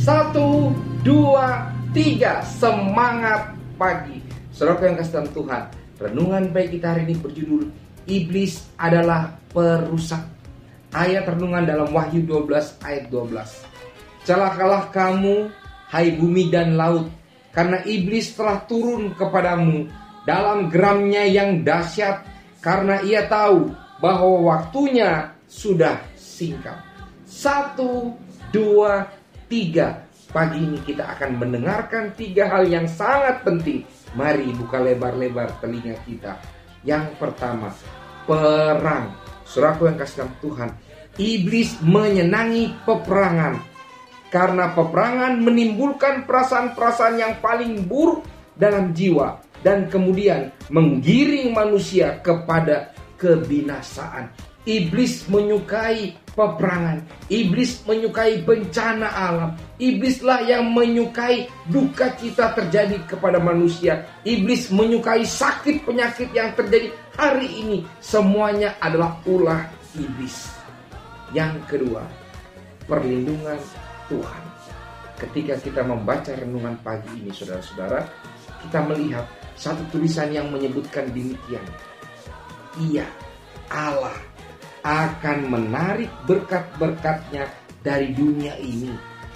Satu, dua, tiga, semangat pagi. Saudara yang kasih Tuhan, renungan baik kita hari ini berjudul Iblis adalah perusak. Ayat renungan dalam Wahyu 12 ayat 12. Celakalah kamu, hai bumi dan laut, karena iblis telah turun kepadamu dalam geramnya yang dahsyat, karena ia tahu bahwa waktunya sudah singkat. Satu, dua, tiga. Pagi ini kita akan mendengarkan tiga hal yang sangat penting. Mari buka lebar-lebar telinga kita. Yang pertama, perang. Suraku yang kasih Tuhan. Iblis menyenangi peperangan. Karena peperangan menimbulkan perasaan-perasaan yang paling buruk dalam jiwa. Dan kemudian menggiring manusia kepada kebinasaan. Iblis menyukai peperangan. Iblis menyukai bencana alam. Iblislah yang menyukai duka cita terjadi kepada manusia. Iblis menyukai sakit penyakit yang terjadi hari ini. Semuanya adalah ulah iblis. Yang kedua, perlindungan Tuhan. Ketika kita membaca renungan pagi ini, saudara-saudara, kita melihat satu tulisan yang menyebutkan demikian. Ia Allah akan menarik berkat-berkatnya dari dunia ini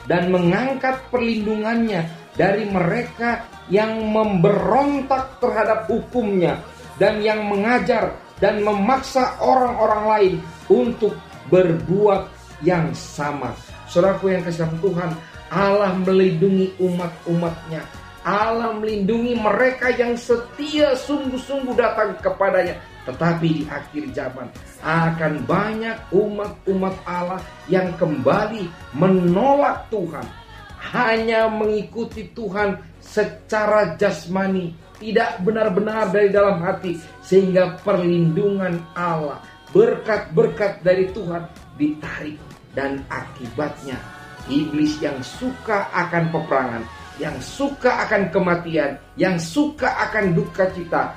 dan mengangkat perlindungannya dari mereka yang memberontak terhadap hukumnya dan yang mengajar dan memaksa orang-orang lain untuk berbuat yang sama. Saudaraku yang kasih Tuhan, Allah melindungi umat-umatnya. Allah melindungi mereka yang setia sungguh-sungguh datang kepadanya. Tetapi di akhir zaman akan banyak umat-umat Allah yang kembali menolak Tuhan. Hanya mengikuti Tuhan secara jasmani. Tidak benar-benar dari dalam hati. Sehingga perlindungan Allah, berkat-berkat dari Tuhan ditarik. Dan akibatnya iblis yang suka akan peperangan yang suka akan kematian, yang suka akan duka cita,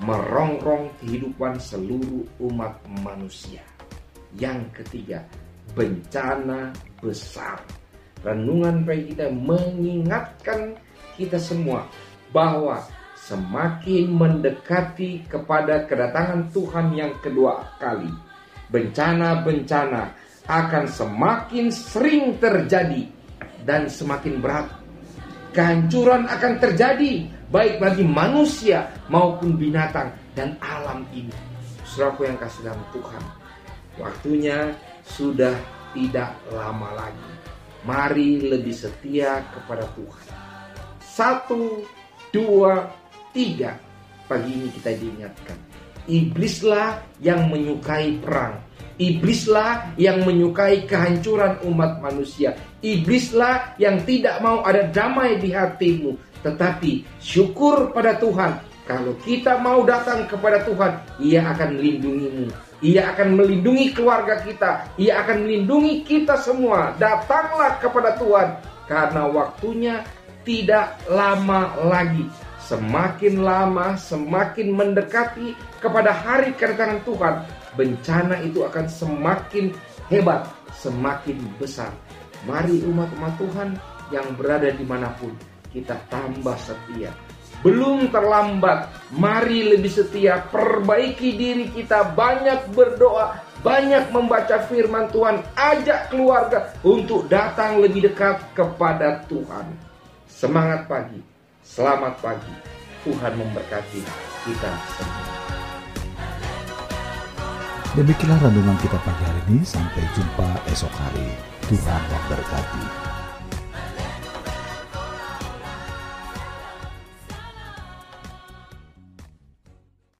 merongrong kehidupan seluruh umat manusia. Yang ketiga, bencana besar. Renungan baik kita mengingatkan kita semua bahwa semakin mendekati kepada kedatangan Tuhan yang kedua kali, bencana-bencana akan semakin sering terjadi dan semakin berat kehancuran akan terjadi baik bagi manusia maupun binatang dan alam ini. Saudaraku yang kasih dalam Tuhan, waktunya sudah tidak lama lagi. Mari lebih setia kepada Tuhan. Satu, dua, tiga. Pagi ini kita diingatkan. Iblislah yang menyukai perang. Iblislah yang menyukai kehancuran umat manusia. Iblislah yang tidak mau ada damai di hatimu. Tetapi syukur pada Tuhan. Kalau kita mau datang kepada Tuhan, Ia akan melindungimu. Ia akan melindungi keluarga kita. Ia akan melindungi kita semua. Datanglah kepada Tuhan. Karena waktunya tidak lama lagi. Semakin lama, semakin mendekati kepada hari kedatangan Tuhan, bencana itu akan semakin hebat, semakin besar. Mari umat-umat Tuhan yang berada di mana pun, kita tambah setia. Belum terlambat, mari lebih setia, perbaiki diri kita, banyak berdoa, banyak membaca firman Tuhan, ajak keluarga untuk datang lebih dekat kepada Tuhan. Semangat pagi, selamat pagi, Tuhan memberkati kita semua. Demikianlah renungan kita pagi hari ini. Sampai jumpa esok hari. Tuhan memberkati.